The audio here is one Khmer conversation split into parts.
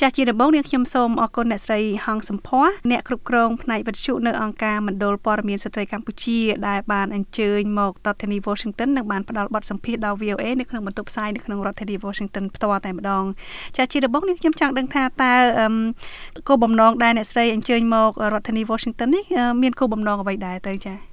ចាស់ជាដំបូងនាងខ្ញុំសូមអរគុណអ្នកស្រីហងសំភ័អ្នកគ្រប់គ្រងផ្នែកវិទ្យុនៅអង្គការមណ្ឌលព័ត៌មានស្ត្រីកម្ពុជាដែលបានអញ្ជើញមករដ្ឋធានី Washington និងបានផ្ដល់បទសម្ភាសន៍ដល់ VOA នៅក្នុងបន្ទប់ផ្សាយនៅក្នុងរដ្ឋធានី Washington ផ្ទាល់តែម្ដងចាស់ជាដំបូងនាងខ្ញុំចង់ដឹងថាតើគោលបំណងដែលអ្នកស្រីអញ្ជើញមករដ្ឋធានី Washington នេះមានគោលបំណងអ្វីដែរទៅចា៎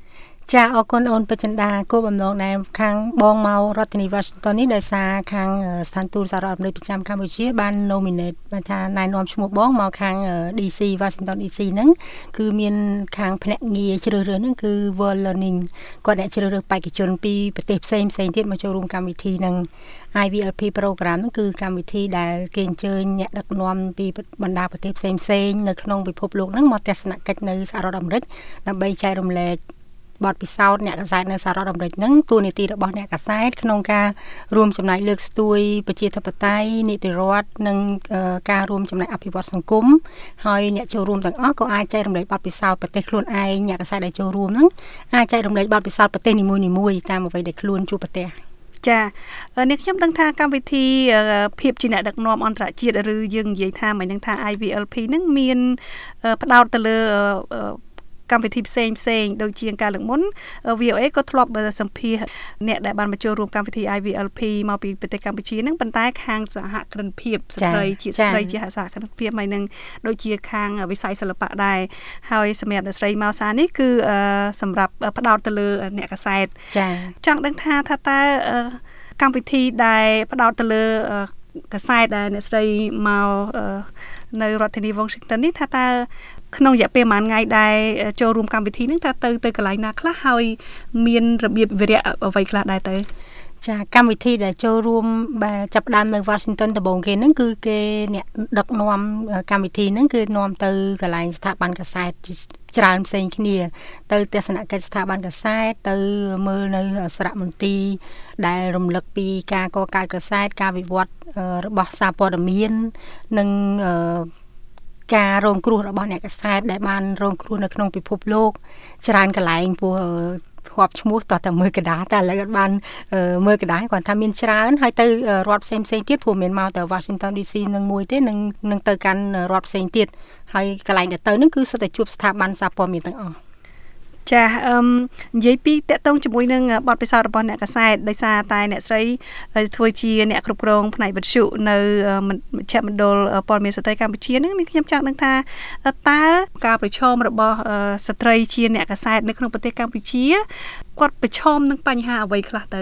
ចាអរគុណអូនពេជ្រចិន្តាគោលបំណងដែលខាងបងមករដ្ឋធានី Washington នេះដោយសារខាងស្ថានទូតសហរដ្ឋអាមេរិកប្រចាំកម្ពុជាបាន nominate បានថាណែនាំឈ្មោះបងមកខាង DC Washington DC ហ្នឹងគឺមានខាងភ្នាក់ងារជ្រើសរើសហ្នឹងគឺ World Learning គាត់អ្នកជ្រើសរើសបេក្ខជនពីប្រទេសផ្សេងផ្សេងទៀតមកចូលរួមកម្មវិធីហ្នឹង IVLP program ហ្នឹងគឺកម្មវិធីដែលគេអញ្ជើញអ្នកដឹកនាំពីបណ្ដាប្រទេសផ្សេងផ្សេងនៅក្នុងពិភពលោកហ្នឹងមកទស្សនកិច្ចនៅសហរដ្ឋអាមេរិកដើម្បីចែករំលែក បទពិសោធន៍អ្នកកសែតនៅសហរដ្ឋអាមេរិកហ្នឹងទួលនីតិរបស់អ្នកកសែតក្នុងការរួមចំណែកលើកស្ទួយប្រជាធិបតេយ្យនីតិរដ្ឋនិងការរួមចំណែកអភិវឌ្ឍសង្គមហើយអ្នកចូលរួមទាំងអស់ក៏អាចចែករំលែកបទពិសោធន៍ប្រទេសខ្លួនឯងអ្នកកសែតដែលចូលរួមហ្នឹងអាចចែករំលែកបទពិសោធន៍ប្រទេសនីមួយៗតាមអ្វីដែលខ្លួនជួបប្រទេសចានេះខ្ញុំដឹងថាកម្មវិធីភាពជាអ្នកដឹកនាំអន្តរជាតិឬយើងនិយាយថាមិនដឹងថា IVLP នឹងមានផ្ដោតទៅលើ កម្មវិធីផ្សេងផ្សេងដូចជាការលើកមុន VOA ក៏ធ្លាប់សម្ភាសអ្នកដែលបានមកចូលរួមកម្មវិធី IVLP មកពីប្រទេសកម្ពុជាហ្នឹងប៉ុន្តែខាងសហគ្រិនភាពស្ត្រីជាស្ត្រីជាសហគ្រិនភាពហើយនឹងដូចជាខាងវិស័យសិល្បៈដែរហើយសម្រាប់អ្នកស្រីមកសានេះគឺសម្រាប់ផ្ដោតទៅលើអ្នកកសែតចា៎ចង់ដឹងថាថាតើកម្មវិធីដែលផ្ដោតទៅលើ កសែតដែលអ្នកស្រីមកនៅរដ្ឋធានី Washington នេះថាតើក្នុងរយៈពេលប្រហែលថ្ងៃដែលចូលរួមកម្មវិធីហ្នឹងថាទៅទៅកន្លែងណាខ្លះហើយមានរបៀបវិរៈអ្វីខ្លះដែរទៅ ចាកម្មវិធីដែលចូលរួមបែចាប់ដើមនៅ Washington ដំបូងគេហ្នឹងគឺគេអ្នកដឹកនាំកម្មវិធីហ្នឹងគឺនាំទៅកន្លែងស្ថាប័នកសែតច្រើនផ្សេងគ្នា ទៅទស្សនកិច្ចស្ថាប័នកសែតទៅមើលនៅសារមន្ទីរដែលរំលឹកពីការកកើតកសែតការវិវត្តរបស់សារព័ត៌មាននិងការរងគ្រោះរបស់អ្នកកសែតដែលបានរងគ្រោះនៅក្នុងពិភពលោកច្រើនកន្លែងពោះ ធ្លាប់ឈ្មោះតោះតែមើលកដាតែឥឡូវអត់បានមើលកដាគាត់ថាមានច្រើនហើយទៅរដ្ឋផ្សេងផ្សេងទៀតព្រោះមានមកតែ Washington DC នឹងមួយទេនឹងនឹងទៅកាន់រដ្ឋផ្សេងទៀតហើយកន្លែងដែលទៅនឹងគឺសុទ្ធតែជួបស្ថាប័នសារព័ត៌មានទាំងអស់ ចាអឺនិយាយពីតកតងជាមួយនឹងបទពិសោធន៍របស់អ្នកកសែតដោយសារតែអ្នកស្រីធ្វើជាអ្នកគ្រប់គ្រងផ្នែកវិទ្យុនៅមជ្ឈមណ្ឌលព័ត៌មានស្ត្រីកម្ពុជានឹងខ្ញុំចង់ដឹងថាតើការប្រឈមរបស់ស្ត្រីជាអ្នកកសែតនៅក្នុងប្រទេសកម្ពុជាគាត់ប្រឈមនឹងបញ្ហាអ្វីខ្លះទៅ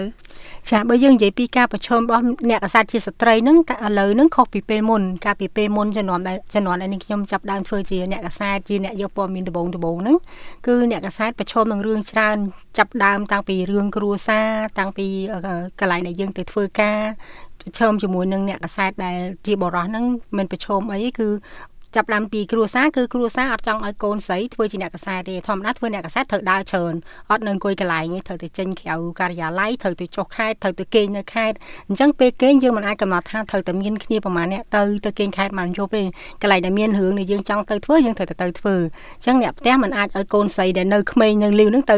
ចាបើយើងនិយាយពីការប្រឈមរបស់អ្នកកសែតជាស្ត្រីហ្នឹងឥឡូវហ្នឹងខុសពីពេលមុនកាលពីពេលមុនជំនាន់ដែលជំនាន់នេះខ្ញុំចាប់ដើមធ្វើជាអ្នកកសែតជាអ្នកយកព័ត៌មានដំបូងដំបូងហ្នឹងគឺអ្នកកសែតប្រឈមនឹងរឿងច្រើនចាប់ដើមតាំងពីរឿងគ្រួសារតាំងពីកន្លែងដែលយើងទៅធ្វើការប្រឈមជាមួយនឹងអ្នកកសែតដែលជាបរិះហ្នឹងមិនប្រឈមអីគឺ ចាប់ដើមពីគ្រួសារគឺគ្រួសារអត់ចង់ឲ្យកូនស្រីធ្វើជាអ្នកកសែតទេធម្មតាធ្វើអ្នកកសែតត្រូវដើរច្រើនអត់នៅអង្គុយកន្លែងទេត្រូវទៅចេញក្រៅការិយាល័យត្រូវទៅចុះខេត្តត្រូវទៅគេងនៅខេត្តអញ្ចឹងពេលគេងយើងមិនអាចកំណត់ថាត្រូវតែមានគ្នាប្រហែលអ្នកទៅទៅគេងខេត្តបានយប់ទេកន្លែងដែលមានរឿងដែលយើងចង់ទៅធ្វើយើងត្រូវតែទៅធ្វើអញ្ចឹងអ្នកផ្ទះមិនអាចឲ្យកូនស្រីដែលនៅក្មេងនៅលីវនឹងទៅ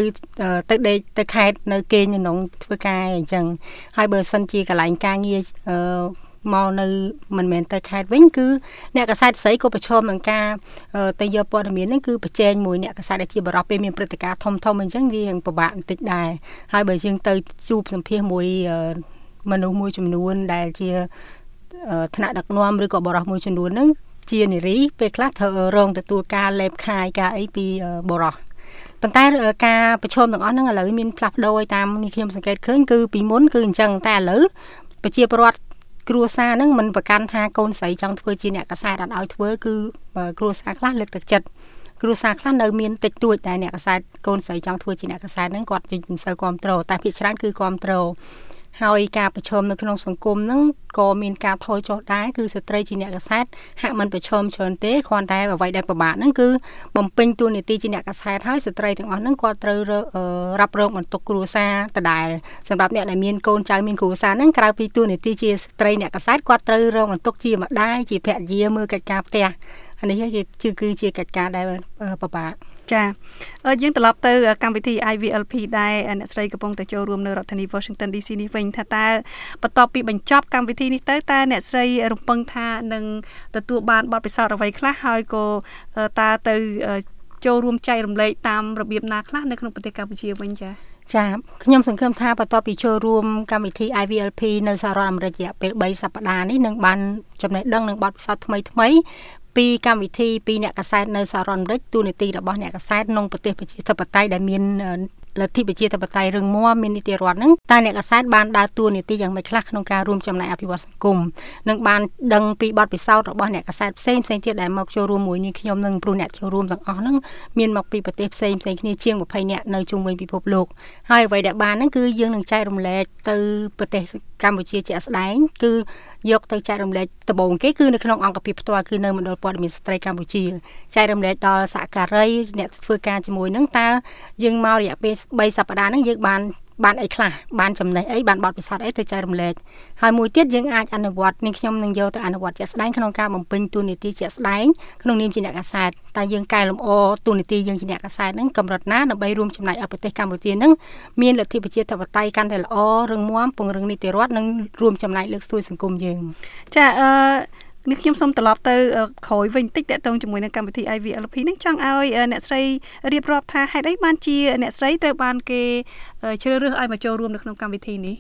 ទៅដេកទៅខេត្តនៅគេងនៅក្នុងធ្វើការអញ្ចឹងហើយបើសិនជាកន្លែងការងារអឺ មកនៅមិនមែនទៅខេត្តវិញគឺអ្នកកសែតស្រីក៏ប្រឈមនឹងការទៅយកព័ត៌មានហ្នឹងគឺប្រជែងមួយអ្នកកសែតដែលជាបរិបពេលមានព្រឹត្តិការណ៍ធំធំអញ្ចឹងវាពិបាកបន្តិចដែរហើយបើយើងទៅជួបសម្ភាសមួយមនុស្សមួយចំនួនដែលជាថ្នាក់ដឹកនាំឬក៏បរិះមួយចំនួនហ្នឹងជានារីពេលខ្លះត្រូវរងទទួលការលេបខាយការអីពីបរិះប៉ុន្តែការប្រឈមទាំងអស់ហ្នឹងឥឡូវមានផ្លាស់ប្ដូរតាមនេះខ្ញុំសង្កេតឃើញគឺពីមុនគឺអញ្ចឹងតែឥឡូវប្រជាពលរដ្ឋ គ្រួសារហ្នឹងមិនប្រកាន់ថាកូនស្រីចង់ធ្វើជាអ្នកកសែតអត់ឲ្យធ្វើគឺគ្រួសារខ្លះលើកទឹកចិត្តគ្រួសារខ្លះនៅមានតិចតួចតែអ្នកកសែតកូនស្រីចង់ធ្វើជាអ្នកកសែតហ្នឹងគាត់មិនសូវគ្រប់គ្រងតែភាគច្រើនគឺគ្រប់គ្រង ហើយការប្រឈមនៅក្នុងសង្គមហ្នឹងក៏មានការថយចុះដែរគឺស្ត្រីជាអ្នកកសែតហាក់មិនប្រឈមច្រើនទេគ្រាន់តែអ្វីដែលពិបាកហ្នឹងគឺបំពេញតួនាទីជាអ្នកកសែតហើយស្ត្រីទាំងអស់ហ្នឹងគាត់ត្រូវរ៉ាប់រងបន្ទុកគ្រួសារដដែលសម្រាប់អ្នកដែលមានកូនចៅមានគ្រួសារហ្នឹងក្រៅពីតួនាទីជាស្ត្រីអ្នកកសែតគាត់ត្រូវរងបន្ទុកជាម្ដាយជាភរិយាមើលកិច្ចការផ្ទះ អានេះគឺគឺជាកិច្ចការដែលពិបាកចាយើងត្រឡប់ទៅកម្មវិធី IVLP ដែរអ្នកស្រីកំពុងតែចូលរួមនៅរដ្ឋធានី Washington DC នេះវិញថាតើបន្ទាប់ពីបញ្ចប់កម្មវិធីនេះទៅតើអ្នកស្រីរំពឹងថានឹងទទួលបានបទពិសោធន៍អ្វីខ្លះហើយក៏តើទៅចូលរួមចែករំលែកតាមរបៀបណាខ្លះនៅក្នុងប្រទេសកម្ពុជាវិញចា៎ចាខ្ញុំសង្ឃឹមថាបន្ទាប់ពីចូលរួមកម្មវិធី IVLP នៅសហរដ្ឋអាមេរិករយៈពេល3សប្តាហ៍នេះនឹងបានចំណេះដឹងនិងបទពិសោធន៍ថ្មីថ្មី ពីកម្មវិធីពីអ្នកកសែតនៅសហរដ្ឋអាមេរិកទូនីតិរបស់អ្នកកសែតក្នុងប្រទេសប្រជាធិបតេយ្យដែលមាន លទ្ធិប្រជាធិបតេយ្យរឹងមាំមាននីតិរដ្ឋហ្នឹងតើអ្នកកសែតបានដើរតួនាទីយ៉ាងម៉េចខ្លះក្នុងការរួមចំណែកអភិវឌ្ឍសង្គមនិងបានដឹងពីបទពិសោធន៍របស់អ្នកកសែតផ្សេងផ្សេងទៀតដែលមកចូលរួមមួយនេះខ្ញុំនឹងព្រោះអ្នកចូលរួមទាំងអស់ហ្នឹងមានមកពីប្រទេសផ្សេងផ្សេងគ្នាជាង20នាក់នៅជុំវិញពិភពលោកហើយអ្វីដែលបានហ្នឹងគឺយើងនឹងចែករំលែកទៅប្រទេសកម្ពុជាជាក់ស្ដែងគឺយកទៅចែករំលែកដំបូងគេគឺនៅក្នុងអង្គភាពផ្ទាល់គឺនៅមណ្ឌលព័ត៌មានស្ត្រីកម្ពុជាចែករំលែកដល់សហការីអ្នកធ្វើការជាមួយនឹងតើយើងមករយៈពេល3សប្តាហ៍ហ្នឹងយើងបានបានអីខ្លះបានចំណេះអីបានបទពិសោធន៍អីទៅចែករំលែកហើយមួយទៀតយើងអាចអនុវត្តនេះខ្ញុំនឹងយកទៅអនុវត្តជាក់ស្ដែងក្នុងការបំពេញតួនាទីជាក់ស្ដែងក្នុងនាមជាអ្នកកាសែតតែយើងកែលម្អតួនាទីយើងជាអ្នកកាសែតហ្នឹងកម្រិតណាដើម្បីរួមចំណែកឲ្យប្រទេសកម្ពុជាហ្នឹងមានលទ្ធិប្រជាធិបតេយ្យកាន់តែល្អរឹងមាំពង្រឹងនីតិរដ្ឋនិងរួមចំណែកលើកស្ទួយសង្គមយើងចាអឺ នេះខ្ញុំសូមត្រឡប់ទៅក្រោយវិញបន្តិចតកតងជាមួយនឹងកម្មវិធី IVLP នេះចង់ឲ្យអ្នកស្រីរៀបរាប់ថាហេតុអីបានជាអ្នកស្រីត្រូវបានគេជ្រើសរើសឲ្យមកចូលរួមនៅក្នុងកម្មវិធីនេះ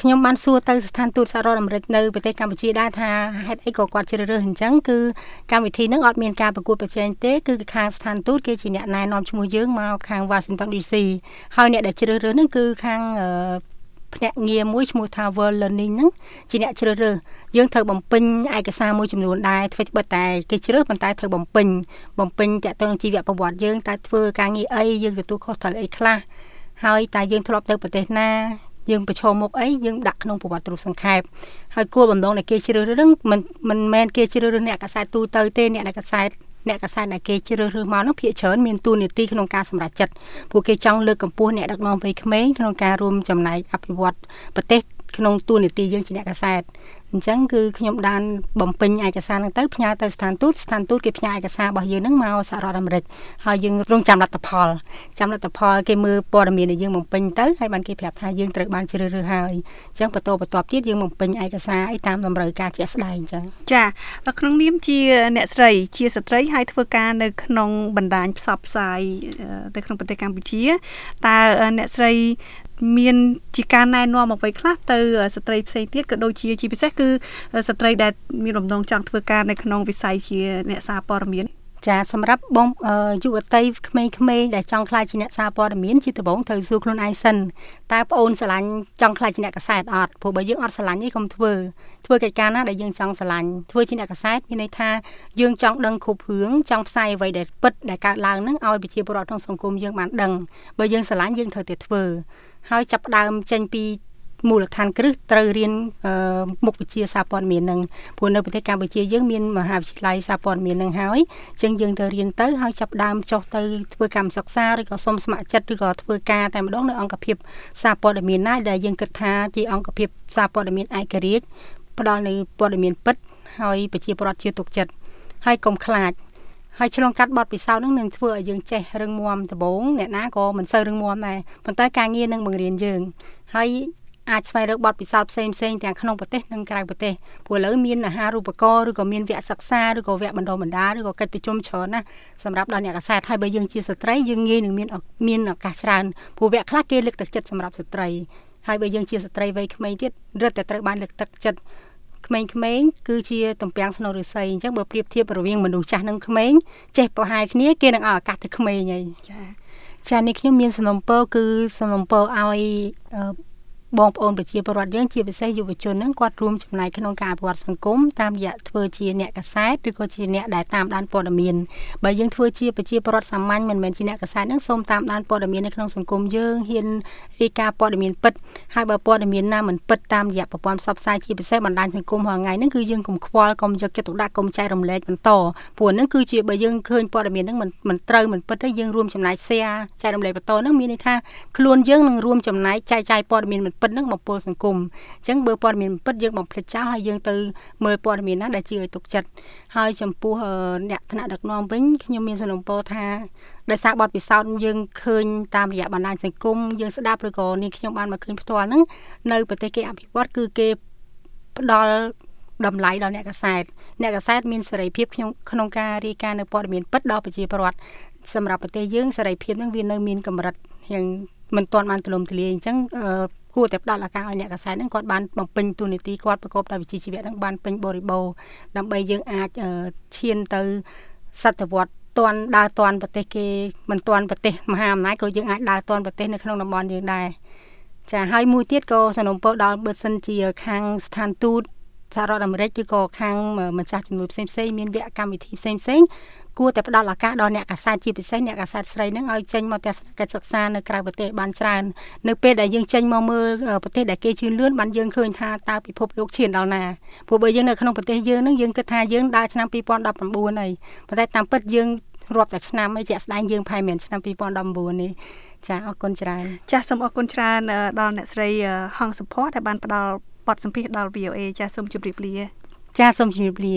ខ្ញុំបានសួរទៅស្ថានទូតសហរដ្ឋអាមេរិកនៅប្រទេសកម្ពុជាដែរថាហេតុអីក៏គាត់ជ្រើសរើសអញ្ចឹងគឺកម្មវិធីហ្នឹងអត់មានការប្រកួតប្រជែងទេគឺខាងស្ថានទូតគេជាអ្នកណែនាំឈ្មោះយើងមកខាង Washington DC ហើយអ្នកដែលជ្រើសរើសហ្នឹងគឺខាង ភ្នាក់ងារមួយឈ្មោះថា World Learning ហ្នឹងជាអ្នកជ្រើសរើសយើងត្រូវបំពេញឯកសារមួយចំនួនដែរធ្វើបិទតែគេជ្រើសប៉ុន្តែត្រូវបំពេញបំពេញតទៅនឹងជីវប្រវត្តិយើងតើធ្វើការងារអីយើងទទួលខុសត្រូវអីខ្លះហើយតើយើងធ្លាប់ទៅប្រទេសណាយើងប្រឈមមុខអីយើងដាក់ក្នុងប្រវត្តិរូបសង្ខេបហើយគោលបំណងនៃគេជ្រើសរើសហ្នឹងមិនមិនមែនគេជ្រើសរើសអ្នកកសែតទូទៅទេអ្នកដែលកសែត អ្នកកសែតដែលគេជ្រើសរើសមកនោះភាគច្រើនមានតួនាទីក្នុងការសម្រេចចិត្តពួកគេចង់លើកកម្ពស់អ្នកដឹកនាំវ័យក្មេងក្នុងការរួមចំណែកអភិវឌ្ឍប្រទេសក្នុងតួនាទីយើងជាអ្នកកសែតអញ្ចឹងគឺខ្ញុំបានបំពេញឯកសារហ្នឹងទៅផ្ញើទៅស្ថានទូតស្ថានទូតគេផ្ញើឯកសាររបស់យើងហ្នឹងមកសហរដ្ឋអាមេរិកហើយយើងរងចាំលទ្ធផលចាំលទ្ធផលគេមើលព័ត៌មានដែលយើងបំពេញទៅហើយបានគេប្រាប់ថាយើងត្រូវបានជ្រើសរើសហើយអញ្ចឹងបន្តបន្ទាប់ទៀតយើងបំពេញឯកសារឲ្យតាមតម្រូវការជាក់ស្ដែងអញ្ចឹងចាក្នុងនាមជាអ្នកស្រីជាស្ត្រីហើយធ្វើការនៅក្នុងបណ្ដាញផ្សព្វផ្សាយនៅក្នុងប្រទេសកម្ពុជាតើអ្នកស្រី មានជាការណែនាំអ្វីខ្លះទៅស្ត្រីផ្សេងទៀតក៏ដូចជាជាពិសេសគឺស្ត្រីដែលមានបំណងចង់ធ្វើការនៅក្នុងវិស័យជាអ្នកសារព័ត៌មានចាសម្រាប់បងយុវតីក្មេងៗដែលចង់ខ្លាចជាអ្នកសារព័ត៌មានជាដំបូងត្រូវសួរខ្លួនឯងសិនតើប្អូនស្រឡាញ់ចង់ខ្លាចជាអ្នកកសែតអត់ព្រោះបើយើងអត់ស្រឡាញ់ទេកុំធ្វើធ្វើកិច្ចការណាដែលយើងចង់ស្រឡាញ់ធ្វើជាអ្នកកសែតមានន័យថាយើងចង់ដឹងគ្រប់រឿងចង់ផ្សាយអ្វីដែលពិតដែលកើតឡើងនឹងឲ្យប្រជាពលរដ្ឋក្នុងសង្គមយើងបានដឹងបើយើងស្រឡាញ់យើងត្រូវតែធ្វើ ហើយចាប់ដើមចេញពីមូលដ្ឋានគ្រឹះត្រូវរៀនមុខវិជ្ជាសារព័ត៌មាននឹងព្រោះនៅប្រទេសកម្ពុជាយើងមានមហាវិទ្យាល័យសារព័ត៌មាននឹងហើយអញ្ចឹងយើងទៅរៀនទៅហើយចាប់ដើមចុះទៅធ្វើកម្មសិក្សាឬក៏សុំស្ម័គ្រចិត្តឬក៏ធ្វើការតែម្ដងនៅអង្គភាពសារព័ត៌មានណាដែលយើងគិតថាជាអង្គភាពសារព័ត៌មានឯករាជ្យផ្ដល់នៅព័ត៌មានពិតហើយប្រជាពលរដ្ឋជាទុកចិត្តហើយកុំខ្លាច ហើយឆ្លងកាត់បទពិសោធន៍នឹងនឹងធ្វើឲ្យយើងចេះរឹងមាំដំបូងអ្នកណាក៏មិនសូវរឹងមាំដែរប៉ុន្តែការងារនឹងបង្រៀនយើងហើយអាចស្វែងរកបទពិសោធន៍ផ្សេងផ្សេងទាំងក្នុងប្រទេសនិងក្រៅប្រទេសព្រោះឥឡូវមានអាហារូបករណ៍ឬក៏មានវគ្គសិក្សាឬក៏វគ្គបណ្ដុះបណ្ដាលឬក៏កិច្ចប្រជុំច្រើនណាស់សម្រាប់ដល់អ្នកកសែតហើយបើយើងជាស្ត្រីយើងងាយនឹងមានមានឱកាសច្រើនព្រោះវគ្គខ្លះគេលើកទឹកចិត្តសម្រាប់ស្ត្រីហើយបើយើងជាស្ត្រីវ័យក្មេងទៀតរឹតតែត្រូវបានលើកទឹកចិត្ត ក្មេងៗគឺជាតំពាំងស្នូលឫស្សីអញ្ចឹងបើប្រៀបធៀបរវាងមនុស្សចាស់និងក្មេងចេះប្រហែលគ្នាគេនឹងឲ្យឱកាសទៅក្មេងហើយចាចានេះខ្ញុំមានសំណុំពរគឺសំណុំពរឲ្យ បងប្អូនប្រជាពលរដ្ឋយើងជាពិសេសយុវជនហ្នឹងគាត់រួមចំណែកក្នុងការអភិវឌ្ឍសង្គមតាមរយៈធ្វើជាអ្នកកសែតឬក៏ជាអ្នកដែលតាមដានព័ត៌មានបើយើងធ្វើជាប្រជាពលរដ្ឋសាមញ្ញមិនមែនជាអ្នកកសែតហ្នឹងសូមតាមដានព័ត៌មាននៅក្នុងសង្គមយើងហ៊ានរាយការណ៍ព័ត៌មានពិតហើយបើព័ត៌មានណាមិនពិតតាមរយៈប្រព័ន្ធផ្សព្វផ្សាយជាពិសេសបណ្ដាញសង្គមរាល់ថ្ងៃហ្នឹងគឺយើងកុំខ្វល់កុំយកចិត្តទុកដាក់កុំចែករំលែកបន្តព្រោះហ្នឹងគឺជាបើយើងឃើញព័ត៌មានហ្នឹងមិនមិនត្រូវមិនពិតទេយើងរួមចំណែក share ចែករំលែកបន្តហ្នឹងមានន័យថាខ្លួនយើងនឹងរួមចំណែកចែកចាយព័ត៌មានមិនពិតពិតនឹងបំពុលសង្គមអញ្ចឹងបើព័ត៌មានពិតយើងបំភ្លេចចោលហើយយើងទៅមើលព័ត៌មានណាដែលជាឲ្យទុកចិត្តហើយចំពោះអ្នកថ្នាក់ដឹកនាំវិញខ្ញុំមានសំណពរថាដោយសារបទពិសោធន៍យើងឃើញតាមរយៈបណ្ដាញសង្គមយើងស្ដាប់ឬក៏នេះខ្ញុំបានមកឃើញផ្ទាល់ហ្នឹងនៅប្រទេសគេអភិវឌ្ឍគឺគេផ្ដល់តម្លៃដល់អ្នកកសែតអ្នកកសែតមានសេរីភាពក្នុងក្នុងការរាយការណ៍នៅព័ត៌មានពិតដល់ប្រជាពលរដ្ឋសម្រាប់ប្រទេសយើងសេរីភាពនឹងវានៅមានកម្រិតយ៉ាងមិនទាន់បានទូលំទូលាយអញ្ចឹង គួរតែផ្ដល់ឱកាសឲ្យអ្នកកសែតហ្នឹងគាត់បានបំពេញតួនាទីគាត់ប្រកបដោយវិជ្ជាជីវៈហ្នឹងបានពេញបរិបូរដើម្បីយើងអាចឈានទៅសតវត្សតាន់ដើរតាន់ប្រទេសគេមិនតាន់ប្រទេសមហាអំណាចក៏យើងអាចដើរតាន់ប្រទេសនៅក្នុងតំបន់យើងដែរចាហើយមួយទៀតក៏សនំពោដល់បើសិនជាខាងស្ថានទូត សហរដ្ឋអាមេរិកឬក៏ខាងម្ចាស់ជំនួយផ្សេងផ្សេងមានវគ្គកម្មវិធីផ្សេងផ្សេងគួរតែផ្ដល់ឱកាសដល់អ្នកកាសែតជាពិសេសអ្នកកាសែតស្រីនឹងឲ្យចេញមកទស្សនកិច្ចសិក្សានៅក្រៅប្រទេសបានច្រើននៅពេលដែលយើងចេញមកមើលប្រទេសដែលគេជឿនលឿនបានយើងឃើញថាតើពិភពលោកឈានដល់ណាព្រោះបើយើងនៅក្នុងប្រទេសយើងនឹងយើងគិតថាយើងដើរឆ្នាំ2019ហើយប៉ុន្តែតាមពិតយើងរាប់តែឆ្នាំឯជាក់ស្ដែងយើងផែមានឆ្នាំ2019នេះចាអរគុណច្រើនចាសូមអរគុណច្រើនដល់អ្នកស្រីហងសុផាដែលបានផ្ដល់ បទសម្ភាសន៍ដល់ VOA ចាសូមជម្រាបលា ចាសូមជម្រាបលា